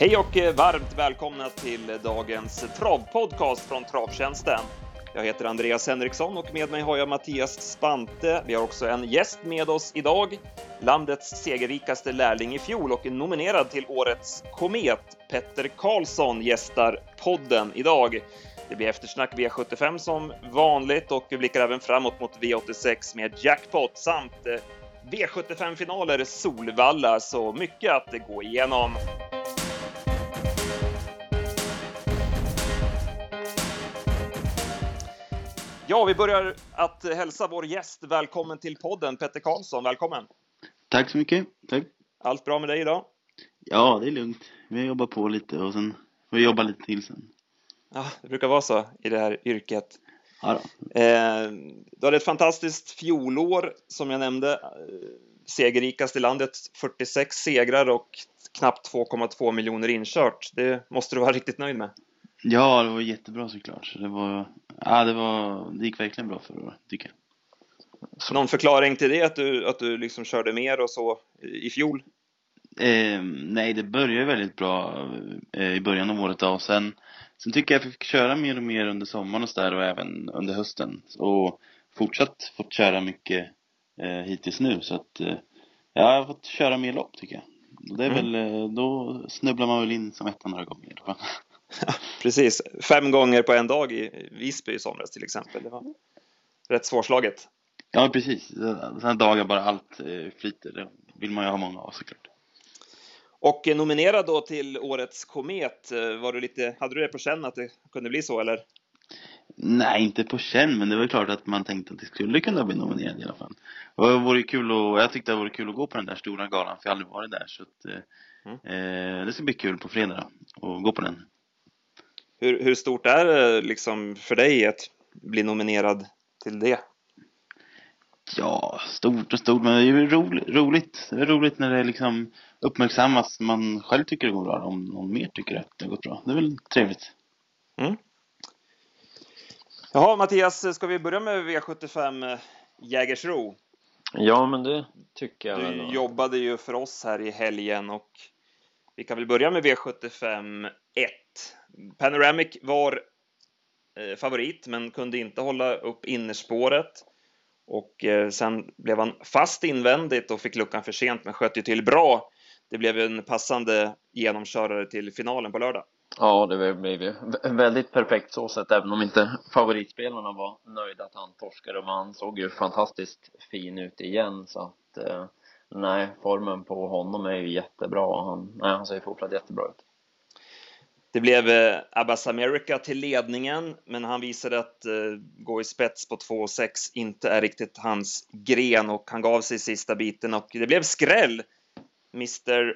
Hej och eh, varmt välkomna till dagens travpodcast från Travtjänsten. Jag heter Andreas Henriksson och med mig har jag Mattias Spante. Vi har också en gäst med oss idag, landets segerrikaste lärling i fjol och nominerad till årets komet. Petter Karlsson gästar podden idag. Det blir eftersnack V75 som vanligt och vi blickar även framåt mot V86 med jackpot samt eh, V75-finaler Solvalla, så mycket att gå igenom. Ja, vi börjar att hälsa vår gäst välkommen till podden, Petter Karlsson. Välkommen! Tack så mycket. Tack. Allt bra med dig idag? Ja, det är lugnt. Vi har jobbat på lite och sen får vi jobba lite till sen. Ja, det brukar vara så i det här yrket. Ja, eh, du hade ett fantastiskt fjolår, som jag nämnde. Eh, segerrikast i landet, 46 segrar och knappt 2,2 miljoner inkört. Det måste du vara riktigt nöjd med. Ja, det var jättebra såklart. Så det, var, ja, det, var, det gick verkligen bra förra året, tycker jag. Så någon förklaring till det, att du, att du liksom körde mer och så i fjol? Eh, nej, det började väldigt bra eh, i början av året då, och sen, sen tycker jag att jag fick köra mer och mer under sommaren och så där och även under hösten. Och fortsatt fått köra mycket eh, hittills nu så att eh, ja, jag har fått köra mer lopp tycker jag. Och det är Mm. väl, eh, då snubblar man väl in som etta några gånger. i alla fall. Precis, fem gånger på en dag i Visby i somras till exempel. Det var rätt svårslaget. Ja, precis. Sådana dagar bara allt eh, flyter, det vill man ju ha många av såklart. Och nominerad då till årets komet, eh, var du lite, hade du det på känn att det kunde bli så eller? Nej, inte på känn, men det var klart att man tänkte att det skulle kunna bli nominerad i alla fall. Och det vore kul att, jag tyckte det vore kul att gå på den där stora galan, för jag har aldrig varit där, så att eh, Mm. eh, det ska bli kul på fredag då, att gå på den. Hur, hur stort är det liksom för dig att bli nominerad till det? Ja, stort och stort, men det är ju roligt, roligt. Det är roligt när det liksom uppmärksammas, man själv tycker det går bra, om någon mer tycker att det har gått bra. Det är väl trevligt. Jaha, Mattias, ska vi börja med V75 eh, Jägersro? Ja, men det tycker jag väl. Du då. jobbade ju för oss här i helgen och vi kan väl börja med V75 1. Panoramic var eh, favorit men kunde inte hålla upp innerspåret. Och eh, sen blev han fast invändigt och fick luckan för sent men sköt ju till bra. Det blev en passande genomkörare till finalen på lördag. Ja, det blev ju väldigt perfekt så sett, även om inte favoritspelarna var nöjda att han torskade. Men han såg ju fantastiskt fin ut igen, så att eh, nej, formen på honom är ju jättebra. Han, nej, han ser fortsatt jättebra ut. Det blev eh, Abbas America till ledningen, men han visade att eh, gå i spets på 2,6 inte är riktigt hans gren och han gav sig i sista biten och det blev skräll. Mr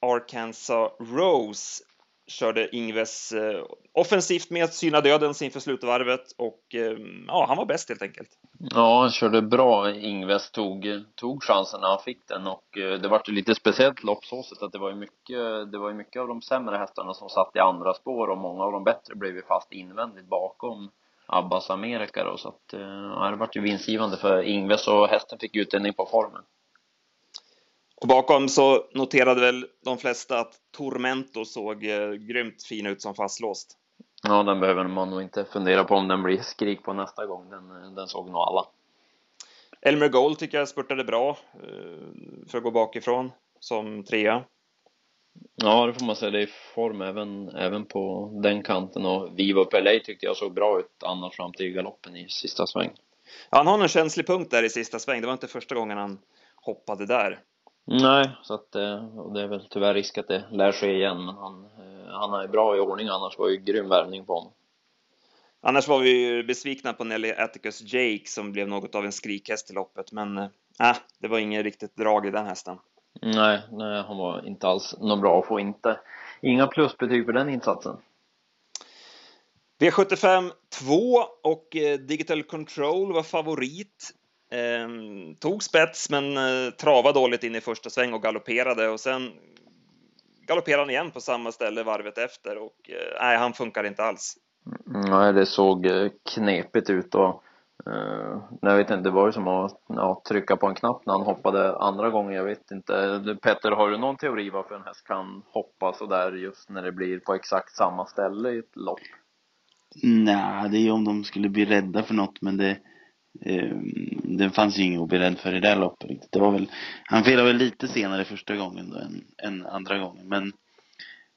Arkansas Rose körde Ingves eh, offensivt med att syna dödens inför slutvarvet och eh, ja, han var bäst helt enkelt. Ja, han körde bra. Ingves tog, tog chansen när han fick den och eh, det var ju lite speciellt lopp så sätt att det var ju mycket, det var ju mycket av de sämre hästarna som satt i andra spår och många av de bättre blev ju fast invändigt bakom Abbas Amerika då så att, ja, det vart ju vinstgivande för Ingves och hästen fick utdelning på formen. Och bakom så noterade väl de flesta att Tormento såg eh, grymt fin ut som fastlåst. Ja, den behöver man nog inte fundera på om den blir skrik på nästa gång. Den, den såg nog alla. Elmer Gold tycker jag spurtade bra eh, för att gå bakifrån som trea. Ja, det får man säga. Det är form även, även på den kanten och Vivo PLA tyckte jag såg bra ut annars fram till galoppen i sista sväng. Ja, han har en känslig punkt där i sista sväng. Det var inte första gången han hoppade där. Nej, så att eh, och det är väl tyvärr risk att det lär ske igen men han, eh, han är bra i ordning annars var ju grym värvning på honom. Annars var vi ju besvikna på Nelly Atticus Jake som blev något av en skrikhäst i loppet, men äh, det var inget riktigt drag i den hästen. Nej, nej, han var inte alls något bra och får inte inga plusbetyg för den insatsen. V75 2 och eh, Digital Control var favorit. Eh, tog spets men eh, travade dåligt in i första sväng och galopperade och sen galopperade han igen på samma ställe varvet efter och eh, nej, han funkar inte alls. Nej, det såg eh, knepigt ut och jag vet inte, det var ju som att ja, trycka på en knapp när han hoppade andra gången, jag vet inte. Petter, har du någon teori varför en häst kan hoppa så där just när det blir på exakt samma ställe i ett lopp? Nej, det är ju om de skulle bli rädda för något, men det det fanns ju bli rädd för i det loppet riktigt. Det var väl, han felade väl lite senare första gången då än, än andra gången, men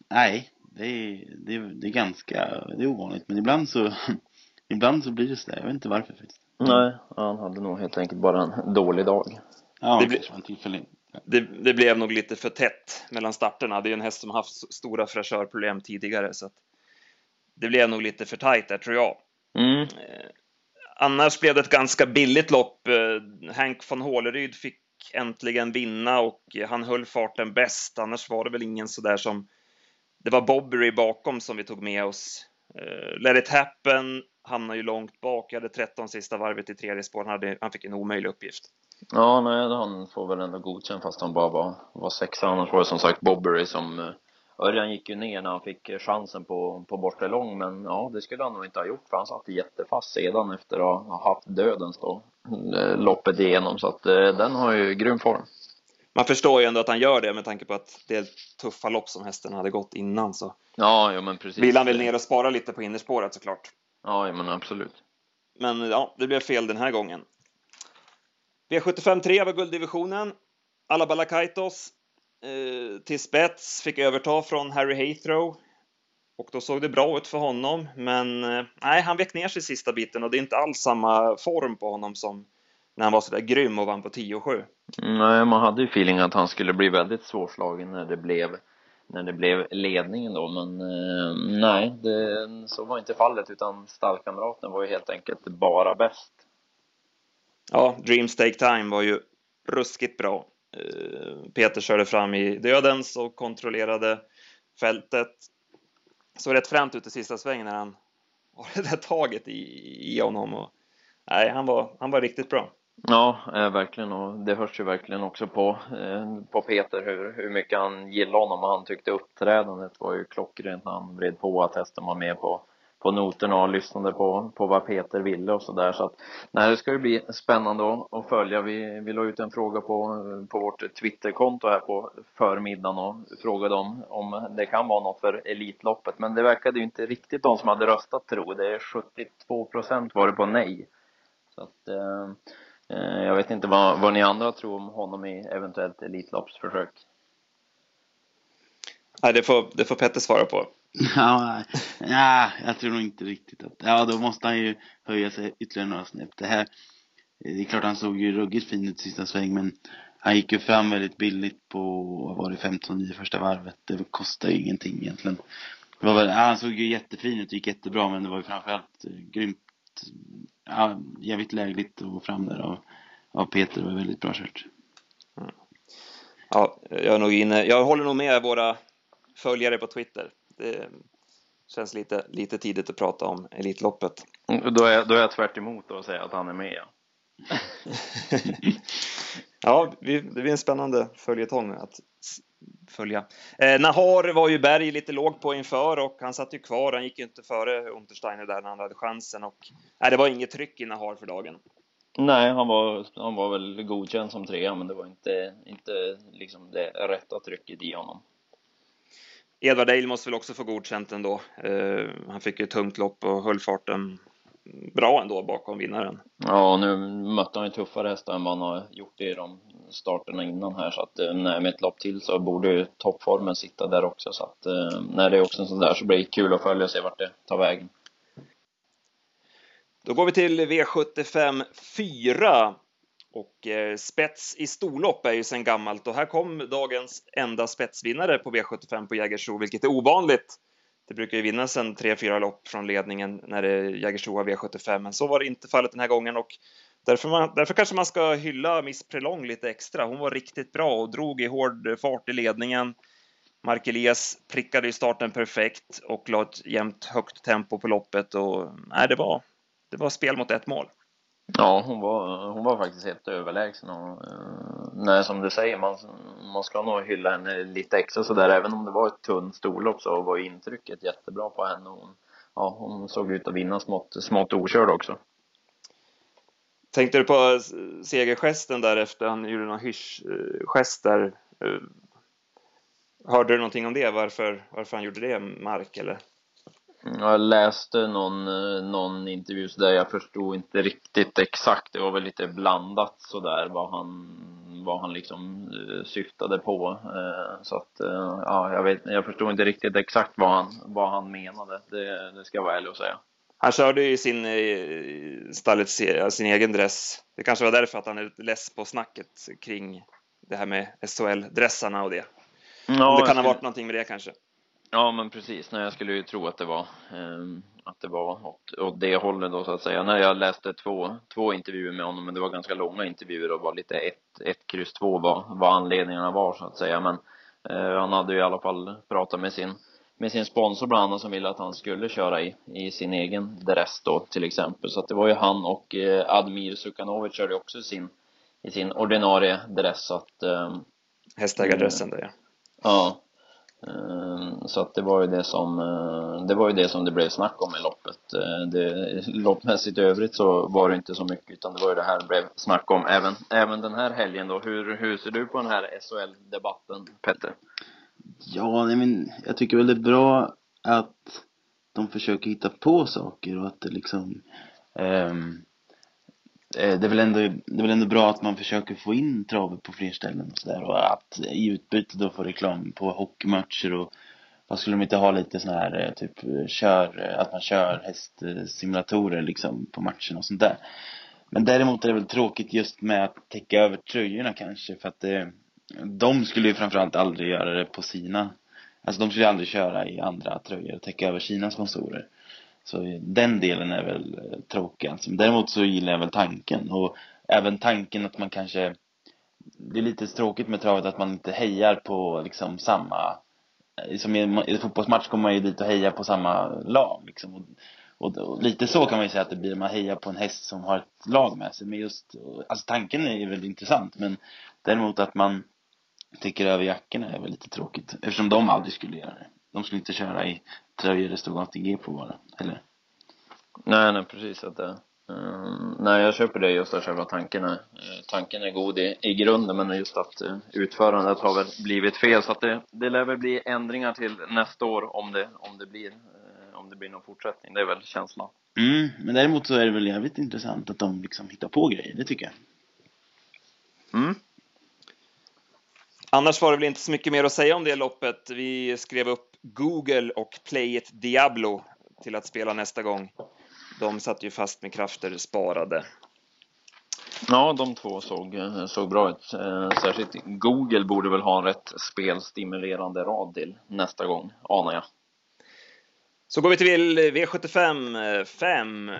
nej, det är, det är, det är ganska, det är ovanligt, men ibland så Ibland så blir det sådär, jag vet inte varför faktiskt. Nej, han hade nog helt enkelt bara en dålig dag. Ja, det, blir, en tillfällig. Det, det, blev nog lite för tätt mellan starterna. Det är ju en häst som haft stora fräschörproblem tidigare, så att det blev nog lite för tajt där, tror jag. Mm. Annars blev det ett ganska billigt lopp. Eh, Hank von Håleryd fick äntligen vinna och han höll farten bäst. Annars var det väl ingen sådär som... Det var Bobbery bakom som vi tog med oss. Eh, Let it happen hamnar ju långt bak. Jag hade 13 sista varvet i tredje spår. Han, hade, han fick en omöjlig uppgift. Ja, nej, han får väl ändå godkänt fast han bara var, var sexa. Annars var det som sagt Bobbery som eh, Örjan gick ju ner när han fick chansen på, på bortre lång, men ja, det skulle han nog inte ha gjort för han satt jättefast sedan efter att ha haft dödens då, eh, loppet igenom, så att den har ju grym form man förstår ju ändå att han gör det med tanke på att det är tuffa lopp som hästen hade gått innan så. Ja, ja men precis. Vill han väl ner och spara lite på innerspåret såklart. Ja, ja men absolut. Men ja, det blev fel den här gången. V75 3 var gulddivisionen. Alla Balakaitos eh, till spets fick överta från Harry Haythrow. Och då såg det bra ut för honom, men eh, nej, han vek ner sig sista biten och det är inte alls samma form på honom som när han var sådär grym och vann på 10-7. Nej, man hade ju feeling att han skulle bli väldigt svårslagen när det blev när det blev ledningen då, men eh, nej, det, så var inte fallet utan stallkamraten var ju helt enkelt bara bäst. Ja, Dreams Take Time var ju ruskigt bra. Eh, Peter körde fram i dödens och kontrollerade fältet. Såg rätt fränt ut i sista svängen när han har det där taget i, i honom. Och, nej, han var, han var riktigt bra. Ja, eh, verkligen och det hörs ju verkligen också på, eh, på Peter hur, hur mycket han gillade honom och han tyckte uppträdandet var ju klockrent när han vred på att hästen var med på, på noterna och lyssnade på, på vad Peter ville och sådär så att nej, det ska ju bli spännande att följa. Vi, vi la ut en fråga på, på vårt Twitterkonto här på förmiddagen och frågade om, om det kan vara något för Elitloppet men det verkade ju inte riktigt de som hade röstat tro. Det är 72 procent var det på nej. Så att eh, eh, jag vet inte vad, vad ni andra tror om honom i eventuellt Elitloppsförsök. Nej, det får, det får Petter svara på. Ja, ja, jag tror nog inte riktigt att... Ja, då måste han ju höja sig ytterligare några snäpp. Det här... Det är klart han såg ju ruggigt fin ut sista sväng, men han gick ju fram väldigt billigt på, vad var det, 15 i första varvet. Det kostar ju ingenting egentligen. Det var väl, ja, han såg ju jättefin ut gick jättebra, men det var ju framförallt eh, grymt ja, jävligt lägligt att gå fram där av, av Peter. Det var väldigt bra kört. Mm. Ja, jag är nog inne. Jag håller nog med våra följare på Twitter. Det känns lite, lite tidigt att prata om Elitloppet. Då är, då är jag tvärt emot och säga att han är med. Ja, ja det blir en spännande följetong att följa. Eh, Nahar var ju Berg lite låg på inför och han satt ju kvar. Han gick ju inte före Untersteiner där när han hade chansen och nej, det var inget tryck i Nahar för dagen. Nej, han var, han var väl godkänd som trea, men det var inte, inte liksom det rätta trycket i honom. Edvard Eil måste väl också få godkänt ändå. Eh, han fick ju ett tungt lopp och höll farten bra ändå bakom vinnaren. Ja, nu mötte han ju tuffare hästar än vad han har gjort i de starterna innan här så att eh, nej, med ett lopp till så borde ju toppformen sitta där också så att eh, när det är också en sån där så blir det kul att följa och se vart det tar vägen. Då går vi till V75 4 och eh, spets i storlopp är ju sedan gammalt och här kom dagens enda spetsvinnare på V75 på Jägersro, vilket är ovanligt. Det brukar ju vinnas en 3-4 lopp från ledningen när det är Jägersro V75, men så var det inte fallet den här gången och Därför, man, därför kanske man ska hylla Miss Prelong lite extra. Hon var riktigt bra och drog i hård fart i ledningen. Mark Elias prickade i starten perfekt och la ett jämnt högt tempo på loppet och nej, det var, det var spel mot ett mål. Ja, hon var, hon var faktiskt helt överlägsen och eh, nej, som du säger, man, man ska nog hylla henne lite extra sådär. Även om det var ett tunt storlopp så var intrycket jättebra på henne. Hon, ja, hon såg ut att vinna smått, smått okörd också. Tänkte du på segergesten därefter? han gjorde någon hysch-gest eh, där? Eh, hörde du någonting om det? Varför, varför han gjorde det, Mark, eller? Jag läste någon, någon intervju där jag förstod inte riktigt exakt. Det var väl lite blandat sådär vad han, vad han liksom eh, syftade på. Eh, så att, eh, ja, jag vet, jag förstod inte riktigt exakt vad han, vad han menade. Det, det ska jag vara ärlig och säga. Han körde ju sin, stallet, sin egen dress. Det kanske var därför att han är less på snacket kring det här med SHL-dressarna och det. Ja, det kan ha varit någonting med det kanske. Ja, men precis. Nej, jag skulle ju tro att det var, eh, att det var åt, åt det hållet då så att säga. När jag läste två, två intervjuer med honom, men det var ganska långa intervjuer och var lite ett, ett kryss två vad, vad anledningarna var så att säga. Men eh, han hade ju i alla fall pratat med sin, med sin sponsor bland annat som ville att han skulle köra i, i sin egen dress då till exempel. Så att det var ju han och eh, Admir Sukanovic körde också sin, i sin ordinarie dress så att eh, Hästägardressen där ja. Ja, Ehm, så att det var ju det som, eh, det var ju det som det blev snack om i loppet. Eh, det, loppmässigt i övrigt så var det inte så mycket utan det var ju det här det blev snack om även, även den här helgen då. Hur, hur ser du på den här SHL-debatten, Petter? Ja, nej men jag tycker väl det är bra att de försöker hitta på saker och att det liksom um, Eh, det är väl ändå, det är väl ändå bra att man försöker få in travet på fler ställen och sådär och att i utbyte då få reklam på hockeymatcher och vad skulle de inte ha lite sån här eh, typ kör, att man kör hästsimulatorer liksom på matcherna och sånt där. Men däremot är det väl tråkigt just med att täcka över tröjorna kanske för att det, de skulle ju framförallt aldrig göra det på sina, alltså de skulle aldrig köra i andra tröjor och täcka över sina sponsorer. Så den delen är väl eh, tråkig alltså. Däremot så gillar jag väl tanken och även tanken att man kanske det är lite tråkigt med travet att man inte hejar på liksom samma eh, som i en fotbollsmatch kommer man ju dit och hejar på samma lag liksom. Och, och, och, lite så kan man ju säga att det blir, man hejar på en häst som har ett lag med sig. Men just, alltså tanken är väl intressant men däremot att man täcker över jackorna är väl lite tråkigt eftersom de aldrig skulle göra det. De skulle inte köra i tröjor det stod ATG på bara, eller? Nej, nej precis att det um, nej, jag köper det just att själva tanken är, uh, tanken är god i, i grunden men just att uh, utförandet har väl blivit fel så att det, det lär väl bli ändringar till nästa år om det, om det blir uh, om det blir någon fortsättning, det är väl känslan. Mm, men däremot så är det väl jävligt intressant att de liksom hittar på grejer, det tycker jag. Mm. Annars var det väl inte så mycket mer att säga om det loppet. Vi skrev upp Google och Play It Diablo till att spela nästa gång. De satt ju fast med krafter sparade. Ja, de två såg, såg bra ut. Eh, särskilt Google borde väl ha en rätt spelstimulerande rad till nästa gång, anar jag. Så går vi till V75 5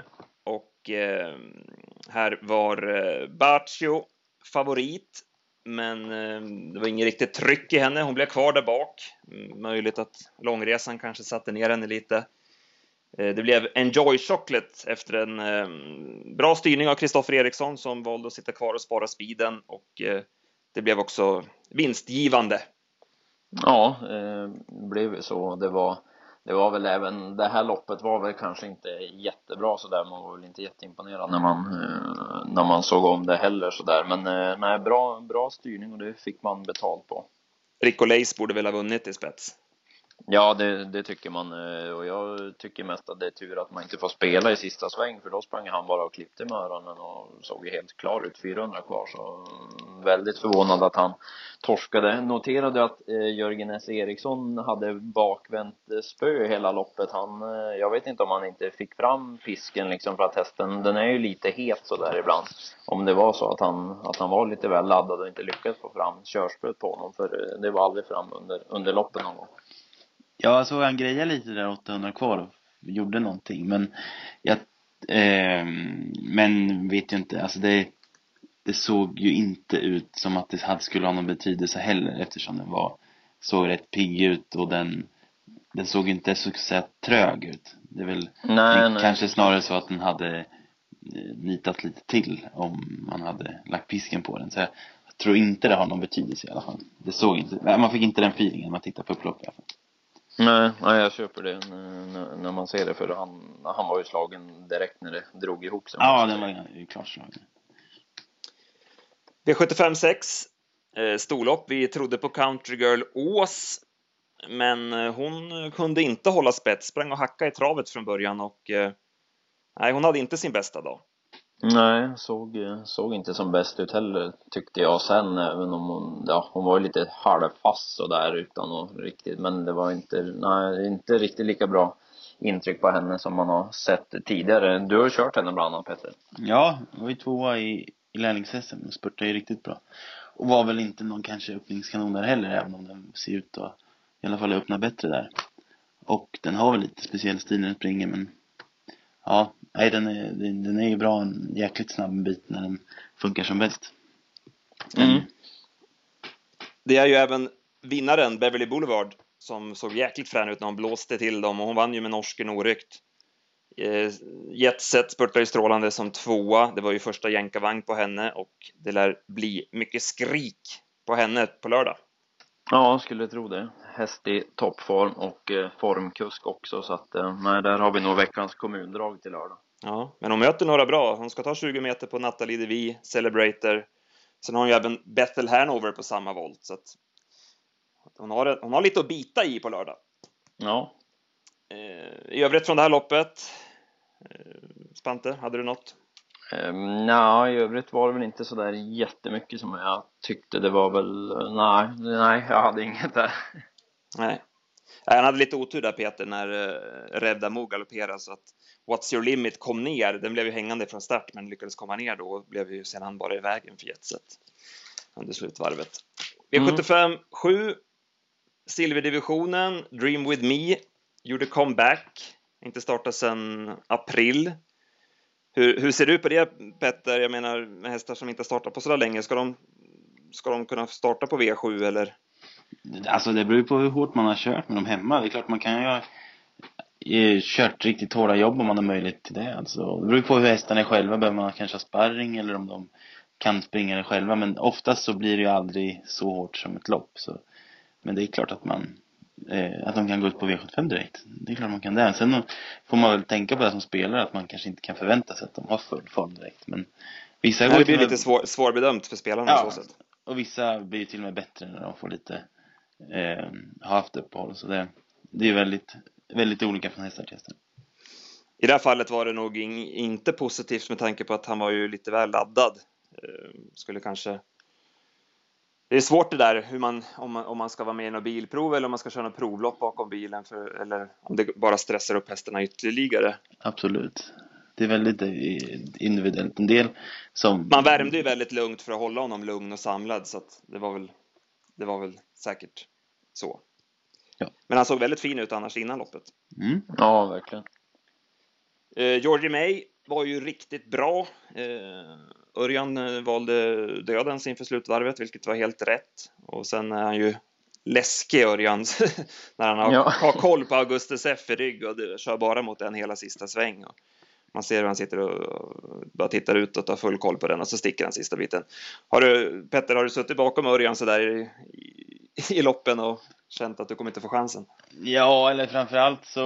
och eh, här var eh, Baccio favorit men eh, det var inget riktigt tryck i henne. Hon blev kvar där bak. Mm, möjligt att långresan kanske satte ner henne lite. Eh, det blev Enjoy Chocolate efter en eh, bra styrning av Kristoffer Eriksson som valde att sitta kvar och spara speeden och det blev också vinstgivande. Ja, det blev så. Det var det var väl även, det här loppet var väl kanske inte jättebra sådär, man var väl inte jätteimponerad när man, eh, när man såg om det heller sådär, men eh, nej, bra, bra styrning och det fick man betalt på. Rico Leis borde väl ha vunnit i spets? Ja, det, det, tycker man. Eh, och jag tycker mest att det är tur att man inte får spela i sista sväng, för då sprang han bara och klippte med öronen och såg ju helt klar ut, 400 kvar. Så väldigt förvånad att han torskade. Noterade att eh, Jörgen S. Eriksson hade bakvänt spö hela loppet. Han, eh, jag vet inte om han inte fick fram pisken liksom för att hästen, den är ju lite het sådär ibland. Om det var så att han, att han var lite väl laddad och inte lyckades få fram körspöet på honom, för eh, det var aldrig fram under, under loppet någon gång. Ja, jag såg han greja lite där 800 kvar och gjorde någonting. Men jag, eh, men vet ju inte, alltså det, det såg ju inte ut som att det hade, skulle ha någon betydelse heller eftersom den var, såg rätt pigg ut och den, den såg inte så att säga trög ut. Det är väl nej, nej. kanske snarare så att den hade eh, nitat lite till om man hade lagt pisken på den. Så jag, jag tror inte det har någon betydelse i alla fall. Det såg inte, man fick inte den feelingen när man tittar på upploppet i alla fall. Nej, nej jag köper det när, man ser det för han, han var ju slagen direkt när det drog ihop sig. Ja, den var ju klart slagen. V75 6, eh, storlopp. Vi trodde på Country Girl Ås, men eh, hon kunde inte hålla spets, sprang och hackade i travet från början och eh, nej, hon hade inte sin bästa dag. Nej, såg, såg inte som bäst ut heller tyckte jag sen även om hon, ja hon var ju lite halvfast sådär utan att riktigt men det var inte, nej inte riktigt lika bra intryck på henne som man har sett tidigare. Du har kört henne bland annat Peter. Ja, hon var ju tvåa i, i lärlings-SM och spurtade ju riktigt bra. Och var väl inte någon kanske öppningskanon där heller även om den ser ut att i alla fall öppna bättre där. Och den har väl lite speciell stil när den springer men ja, nej den är, den är ju bra en jäkligt snabb bit när den funkar som bäst. Mm. Det är ju även vinnaren Beverly Boulevard som såg jäkligt frän ut när hon blåste till dem och hon vann ju med norsken oryckt. Eh, Jetset spurtade ju strålande som tvåa. Det var ju första jänkarvagn på henne och det lär bli mycket skrik på henne på lördag. Ja, skulle tro det. Häst i toppform och eh, formkusk också så att eh, nej, där har vi nog veckans kommundrag till lördag. Ja, men hon möter några bra. Hon ska ta 20 meter på Nathalie Devi, Celebrator. Sen har hon ju även Bethel Hanover på samma volt så att hon har, hon har lite att bita i på lördag. Ja. Eh, I övrigt från det här loppet, Spante, hade du något? Um, nej, i övrigt var det väl inte så där jättemycket som jag tyckte. Det var väl, nej, nej, jag hade inget där. Nej. Han hade lite otur där Peter när uh, Revda Mo galopperade så att What's Your Limit kom ner. Den blev ju hängande från start men lyckades komma ner då och blev ju sedan bara i vägen för Jetset under slutvarvet. V75 mm. 7 Silverdivisionen, Dream With Me, gjorde comeback. Inte startat sedan april. Hur, hur ser du på det Petter? Jag menar med hästar som inte startat på så länge. Ska de, ska de kunna starta på V7 eller? Alltså det beror ju på hur hårt man har kört med dem hemma. Det är klart man kan ju ha eh, kört riktigt hårda jobb om man har möjlighet till det. Alltså, det beror ju på hur hästarna är själva. Behöver man kanske ha sparring eller om de kan springa det själva. Men oftast så blir det ju aldrig så hårt som ett lopp. Så. Men det är klart att man eh, att de kan gå ut på V75 direkt. Det är klart man kan det. Sen får man väl tänka på det som spelare att man kanske inte kan förvänta sig att de har full form direkt. Men vissa Nej, det blir lite svår, svårbedömt för spelarna ja, så sätt. och vissa blir till och med bättre när de får lite eh, har haft uppehåll. Så det, det är väldigt, väldigt olika från hästar till hästar. I det här fallet var det nog in, inte positivt med tanke på att han var ju lite väl laddad. Eh, skulle kanske det är svårt det där hur man, om, man, om man ska vara med i något bilprov eller om man ska köra något provlopp bakom bilen för, eller om det bara stressar upp hästarna ytterligare. Absolut. Det är väldigt individuellt. En del som... Man värmde ju väldigt lugnt för att hålla honom lugn och samlad så att det var väl, det var väl säkert så. Ja. Men han såg väldigt fin ut annars innan loppet. Mm. Ja, verkligen. Eh, Georgie May var ju riktigt bra. Eh, Örjan eh, valde dödens inför slutvarvet, vilket var helt rätt. Och sen är han ju läskig Örjan när han har, ja. har koll på Augustus F i rygg och kör bara mot den hela sista sväng. Och man ser hur han sitter och bara tittar utåt och har full koll på den och så sticker han sista biten. Har du, Petter, har du suttit bakom Örjan sådär i, i, i loppen och känt att du kommer inte få chansen? Ja, eller framförallt så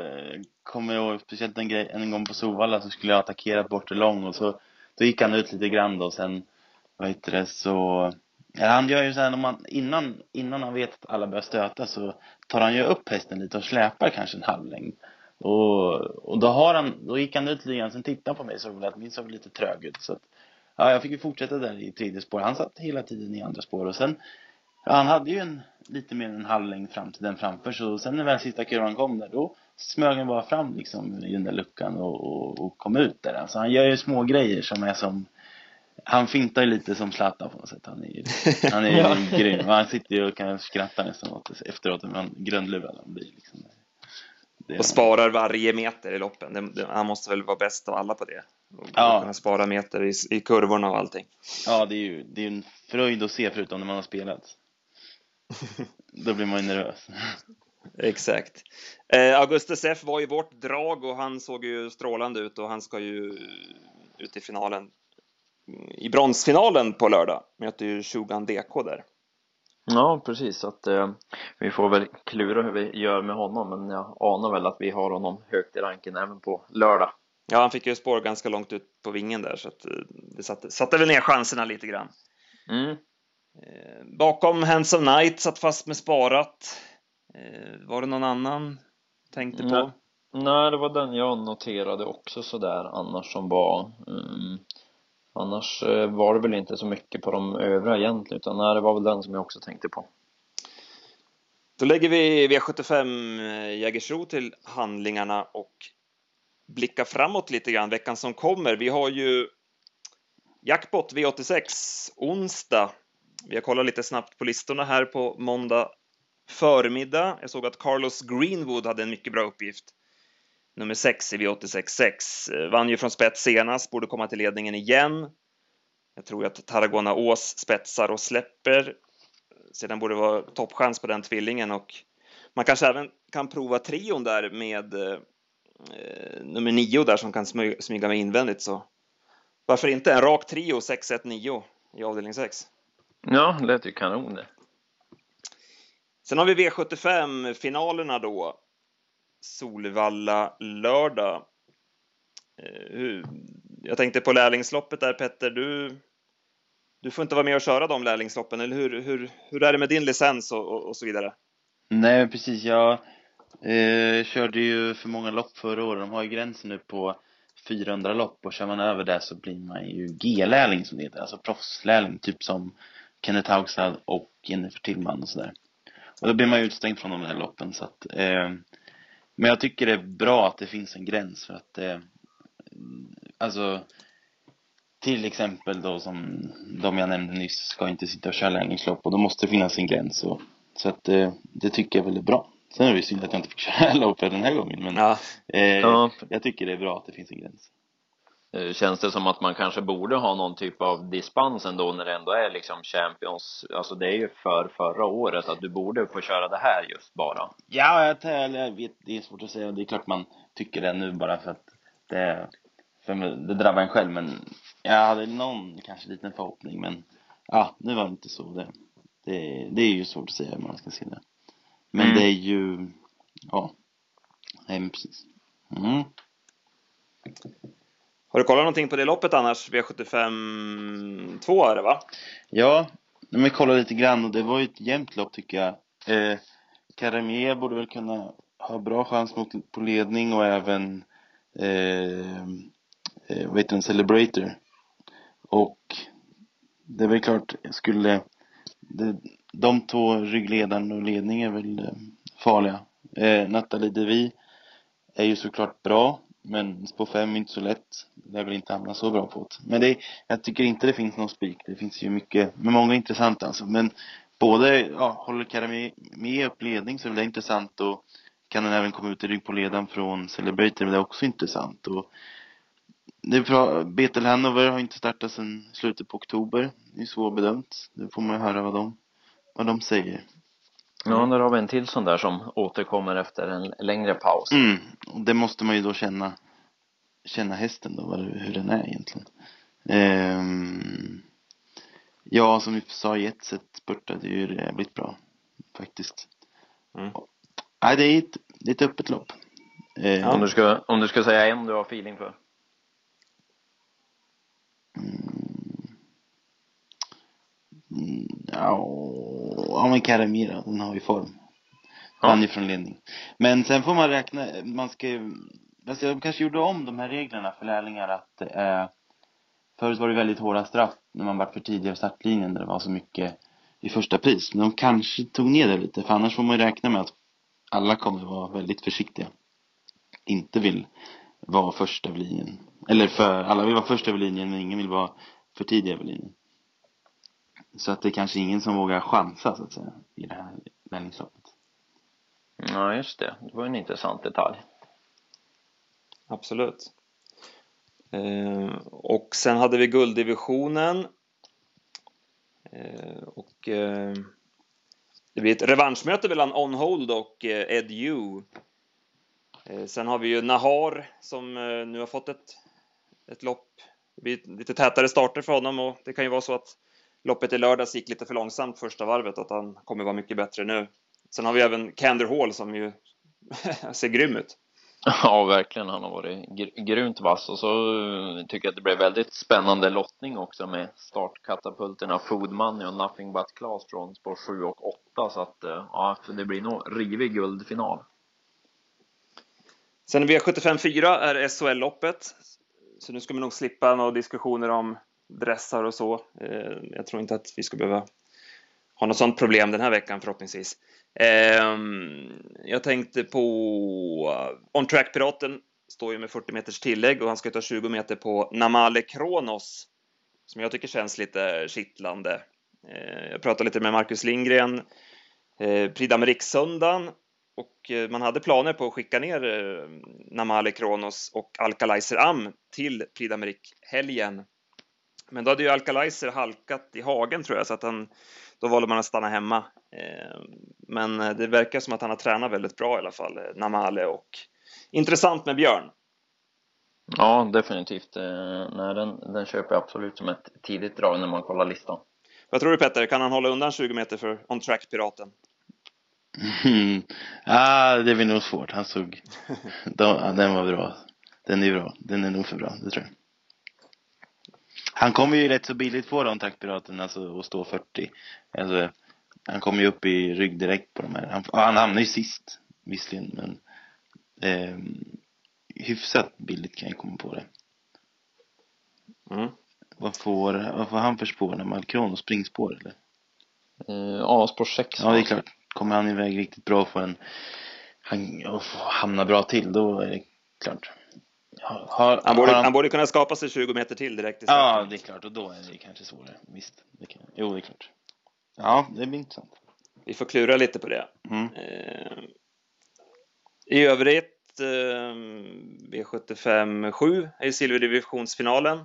eh, kommer jag ihåg, speciellt en, grej, en gång på Sovalla så skulle jag attackera bort lång och så då gick han ut lite grann då och sen, vad heter det, så ja, han gör ju så här, när man, innan, innan han vet att alla börjar stöta så tar han ju upp hästen lite och släpar kanske en halv längd. Och, och då har han, då gick han ut lite grann, sen tittade han på mig och såg att min såg lite trög ut så att, ja, jag fick ju fortsätta där i tredje spår. Han satt hela tiden i andra spår och sen, ja, han hade ju en, lite mer än en halv längd fram till den framför så sen när väl sista kurvan kom där då smög han bara fram liksom i den där luckan och, och, och kom ut där. Alltså han gör ju små grejer som är som han fintar ju lite som Zlatan på något sätt. Han är ju, han är ju grym. Han sitter ju och kan skratta nästan åt det efteråt. Men grundlurad han blir liksom. Det och sparar varje meter i loppen. Det, det, han måste väl vara bäst av alla på det. Och ja. kunna spara meter i, i kurvorna och allting. Ja, det är ju det är en fröjd att se förutom när man har spelat. Då blir man ju nervös. Exakt. Eh, Augustus F var ju vårt drag och han såg ju strålande ut och han ska ju ut i finalen. I bronsfinalen på lördag möter ju Shugan DK där. Ja, precis. Att, eh, vi får väl klura hur vi gör med honom, men jag anar väl att vi har honom högt i ranken även på lördag. Ja, han fick ju spår ganska långt ut på vingen där, så att eh, det satte, satte väl ner chanserna lite grann. Mm. Eh, bakom Hands of Night satt fast med sparat. Eh, var det någon annan tänkte på? Nej. Nej, det var den jag noterade också sådär annars som var um, Annars eh, var det väl inte så mycket på de övriga egentligen utan nej, det var väl den som jag också tänkte på. Då lägger vi V75 eh, Jägersro till handlingarna och blickar framåt lite grann veckan som kommer. Vi har ju Jackpot V86 onsdag. Vi har kollat lite snabbt på listorna här på måndag förmiddag. Jag såg att Carlos Greenwood hade en mycket bra uppgift. Nummer 6 i V86.6. Vann ju från spets senast, borde komma till ledningen igen. Jag tror att Tarragona Ås spetsar och släpper. Sedan borde det vara toppchans på den tvillingen och man kanske även kan prova trion där med eh, nummer 9 där som kan smyga med invändigt så varför inte en rak trio 6-1-9 i avdelning 6? Ja, det lät ju kanon det. Sen har vi V75-finalerna då. Solvalla lördag. Eh, jag tänkte på lärlingsloppet där Petter, du, du får inte vara med och köra de lärlingsloppen, eller hur, hur, hur är det med din licens och, och, och så vidare? Nej, precis. Jag eh, körde ju för många lopp förra året. De har ju gränsen nu på 400 lopp och kör man över det så blir man ju G-lärling som det heter, alltså proffslärling, typ som Kenneth Haugstad och Jennifer Tillman och sådär. Och då blir man ju utstängd från de där loppen så att eh, men jag tycker det är bra att det finns en gräns för att eh, alltså till exempel då som de jag nämnde nyss ska inte sitta och köra lärlingslopp och då måste det finnas en gräns och, så att eh, det tycker jag väl är bra. Sen är det ju synd att jag inte fick köra loppet den här gången men ja. Eh, ja. jag tycker det är bra att det finns en gräns. Eh, känns det som att man kanske borde ha någon typ av dispens ändå när det ändå är liksom Champions, alltså det är ju för förra året att du borde få köra det här just bara. Ja, jag, jag vet, det är svårt att säga, det är klart man tycker det nu bara för att det, för det drabbar en själv men jag hade någon kanske liten förhoppning men ja, nu var det inte så det, det, det är ju svårt att säga hur man ska se det. Men mm. det är ju, ja, nej men precis. Mm. Har du kollat någonting på det loppet annars? V75 2 är det va? Ja, men jag kollade lite grann och det var ju ett jämnt lopp tycker jag. Eh, Karamier borde väl kunna ha bra chans mot, på ledning och även eh, eh, vad heter den, Celebrator. Och det är väl klart, skulle det, de två ryggledaren och ledning är väl eh, farliga. Eh, Nathalie Devi är ju såklart bra men på fem är inte så lätt. Det är väl inte hamna så bra på det. Men det, jag tycker inte det finns någon spik. Det finns ju mycket, men många intressanta alltså. Men både, ja, håller Karami med upp ledning så är det intressant och kan den även komma ut i rygg på ledan från Celebrator, men det är också intressant. Och det är bra. Betel Hanover har inte startat sedan slutet på oktober. Det är svårbedömt. Nu får man höra vad de, vad de säger. Ja, där har vi en till sån där som återkommer efter en längre paus. Mm, det måste man ju då känna, känna hästen då, hur den är egentligen. Ehm, ja, som vi sa, Jetset spurtade ju jävligt bra, faktiskt. Mm. Nej, det är ett, det är ett öppet lopp. Ehm, om, du ska, om du ska säga en du har feeling för? Mm, ja, ja men Karamira, den har ju form. Han är från ledning. Men sen får man räkna, man ska ju, alltså jag kanske gjorde om de här reglerna för lärlingar att eh, Förut var det väldigt hårda straff när man var för tidig av startlinjen när det var så mycket i första pris. Men de kanske tog ner det lite, för annars får man ju räkna med att alla kommer vara väldigt försiktiga. Inte vill vara första över linjen. Eller för, alla vill vara första över linjen men ingen vill vara för tidig över linjen. Så att det är kanske ingen som vågar chansa så att säga i det här lärlingsloppet. Ja, just det. Det var en intressant detalj. Absolut. Eh, och sen hade vi gulddivisionen. Eh, och eh, det blir ett revanschmöte mellan On Hold och Ed Yu. Sen har vi ju Nahar som nu har fått ett, ett lopp. Det blir lite tätare starter för honom och det kan ju vara så att loppet i lördags gick lite för långsamt första varvet, att han kommer vara mycket bättre nu. Sen har vi även Kander Hall som ju ser grym ut. Ja, verkligen. Han har varit gr grymt vass och så eh, tycker jag att det blev väldigt spännande lottning också med startkatapulterna Food Money och Nothing But Class från spår 7 och 8 så att eh, ja, det blir nog rivig guldfinal. Sen V75 4 är SHL-loppet. Så nu ska vi nog slippa några diskussioner om dressar och så. Eh, jag tror inte att vi ska behöva ha något sånt problem den här veckan förhoppningsvis. Ehm, jag tänkte på On Track Piraten står ju med 40 meters tillägg och han ska ta 20 meter på Namale Kronos som jag tycker känns lite kittlande. Eh, jag pratade lite med Marcus Lindgren eh, Pridam Rikssöndagen och eh, man hade planer på att skicka ner Namale Kronos och Alkalizer Am till Prix helgen. Men då hade ju Alkalizer halkat i hagen tror jag, så att han, då valde man att stanna hemma. Eh, men det verkar som att han har tränat väldigt bra i alla fall, Namale, och intressant med Björn. Ja, definitivt. Nej, den, den köper jag absolut som ett tidigt drag när man kollar listan. Vad tror du Petter, kan han hålla undan 20 meter för On Track-piraten? Mm. Ah, det blir nog svårt. Han såg... De, den var bra. Den är bra. Den är nog för bra, det tror jag. Han kommer ju rätt så billigt på de taktpiraten, alltså att stå 40. Alltså, han kommer ju upp i rygg direkt på de här. Han, han hamnar ju sist, visserligen, men eh, hyfsat billigt kan jag komma på det. Mm. Vad får, vad får han för spår när Malkron och springspår eller? Uh, ja, spår 6. Ja, det är klart kommer han iväg riktigt bra för en han, och hamnar bra till, då är det klart. Har, han, borde, han... han borde kunna skapa sig 20 meter till direkt i Ja, det är klart. Och då är det kanske svårare. Visst. Det kan, jo, det är klart. Ja, det blir intressant. Vi får klura lite på det. Mm. Eh, I övrigt, eh, V75 7 är silverdivisionsfinalen.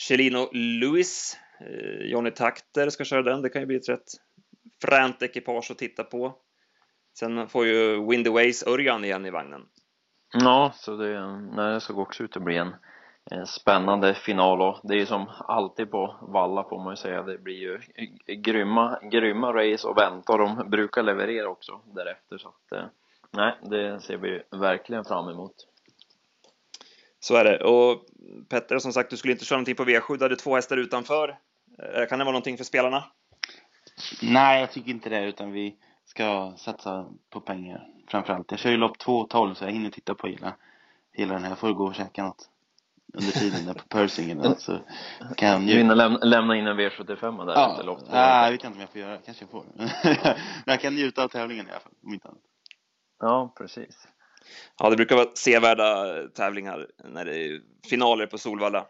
Celino Lewis, eh, Johnny Takter ska köra den. Det kan ju bli ett rätt fränt ekipage att titta på. Sen får ju Windy Ways Örjan igen i vagnen. Ja, så det, nej, det såg också ut att bli en, en spännande final och det är ju som alltid på Valla får man ju säga, det blir ju grymma, grymma race och vänta de brukar leverera också därefter så att eh, nej, det ser vi verkligen fram emot. Så är det. Och Petter, som sagt, du skulle inte köra någonting på V7, du hade två hästar utanför. Eh, kan det vara någonting för spelarna? Nej, jag tycker inte det, utan vi ska satsa på pengar framförallt. Jag kör ju lopp 2.12 så jag hinner titta på hela, hela den här. Jag får gå och käka något under tiden där på Persingen så kan jag Du hinner lämna, lämna in en V75 där ja. efter lopp 2? Ja, jag vet inte om jag får göra Kanske jag får. Men jag kan njuta av tävlingen i alla fall, om inte annat. Ja, precis. Ja, det brukar vara sevärda tävlingar när det är finaler på Solvalla.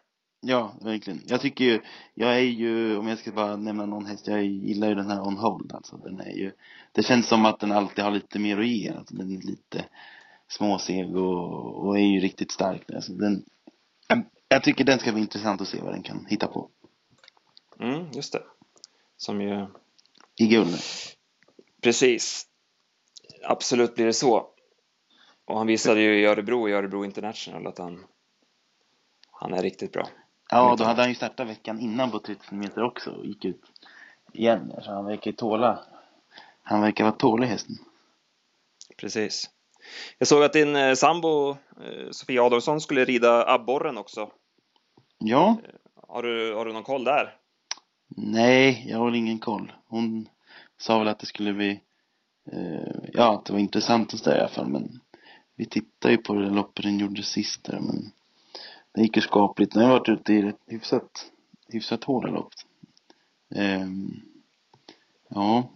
Ja, verkligen. Jag tycker ju, jag är ju, om jag ska bara nämna någon häst, jag gillar ju den här On Hold alltså. Den är ju, det känns som att den alltid har lite mer att ge. Alltså, den är lite småseg och, och är ju riktigt stark. Alltså, den, jag tycker den ska bli intressant att se vad den kan hitta på. Mm, just det. Som ju... I guld. Precis. Absolut blir det så. Och han visade ju i Örebro, i Örebro International, att han, han är riktigt bra. Ja, då hade han ju startat veckan innan på 30 meter också och gick ut igen. Så han verkar ju tåla. Han verkar vara tålig hästen. Precis. Jag såg att din eh, sambo eh, Sofia Adolfsson skulle rida abborren också. Ja. Eh, har du, har du någon koll där? Nej, jag har ingen koll. Hon sa väl att det skulle bli, eh, ja, att det var intressant att ställa i alla fall, men vi tittade ju på det loppet den gjorde sist där, men det gick ju skapligt. Den har varit ute i ett hyfsat, hyfsat hårda lopp. Um, ja,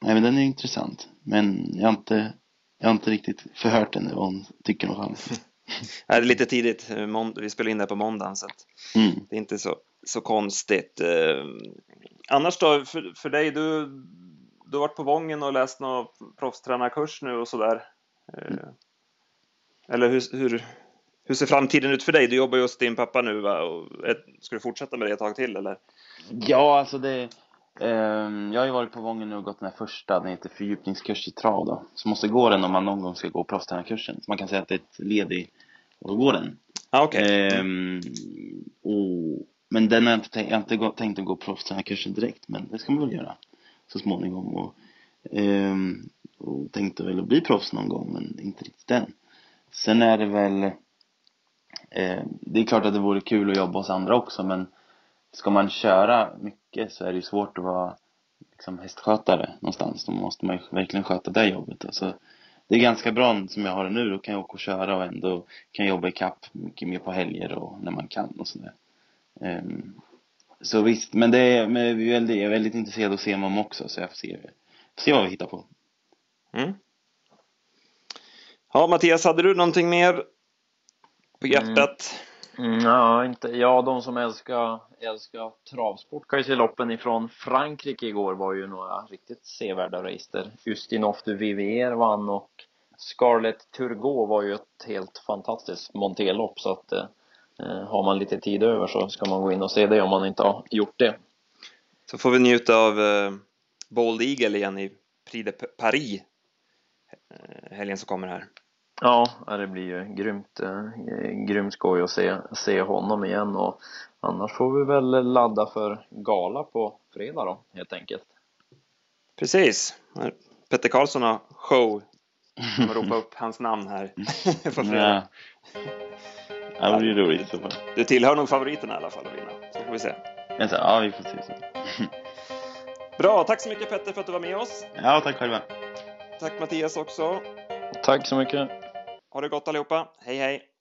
nej men den är intressant. Men jag har inte, jag har inte riktigt förhört henne vad hon tycker om fallet. det är lite tidigt. Vi spelar in det på måndagen så mm. det är inte så, så konstigt. Ehm, annars då, för, för dig, du, du har varit på Vången och läst någon proffstränarkurs nu och sådär. Mm. Eller hur, hur, hur ser framtiden ut för dig? Du jobbar ju hos din pappa nu va? Och ska du fortsätta med det ett tag till eller? Ja, alltså det Um, jag har ju varit på Vången nu och gått den här första, den heter fördjupningskurs i trav då. Så måste gå den om man någon gång ska gå proffstränarkursen. Så man kan säga att det är ett led i att gå den. Ah, okay. Um, och, men den har jag inte, tänkt, jag har inte tänkt att gå proffstränarkursen direkt, men det ska man väl göra så småningom. Och, um, och tänkte väl att bli proffs någon gång, men inte riktigt än. Sen är det väl eh, Eh, det är klart att det vore kul att jobba hos andra också men Ska man köra mycket så är det ju svårt att vara liksom hästskötare någonstans. Då måste man ju verkligen sköta det jobbet. Alltså, det är ganska bra som jag har det nu. Då kan jag åka och köra och ändå kan jobba i kapp mycket mer på helger och när man kan och sådär. Um, så visst, men det är, men jag är väldigt, jag är väldigt intresserad av att se CMOM också så jag får se, får se vad vi hittar på. Mm. Ja, Mattias, hade du någonting mer på hjärtat? Mm. Mm, ja, inte, ja, de som älskar, älskar travsport Kajseloppen ifrån Frankrike igår var ju några riktigt sevärda race där Ustinov du Vivier vann och Scarlett Turgot var ju ett helt fantastiskt monterlopp så att eh, Eh, har man lite tid över så ska man gå in och se det om man inte har gjort det. Så får vi njuta av eh, Bold Eagle igen i Prix de Paris eh, helgen som kommer här. Ja, det blir ju grymt, grymt skoj att se, se honom igen och annars får vi väl ladda för gala på fredag då, helt enkelt. Precis. Petter Karlsson har show. Jag kommer ropa upp hans namn här på fredag. Ja, det blir roligt i så fall. Du tillhör nog favoriterna i alla fall att vinna. Så får vi se. Ja, vi får se. Så. Bra, tack så mycket Petter för att du var med oss. Ja, tack själva. Tack Mattias också. Tack så mycket. Ha det gott allihopa. Hej hej.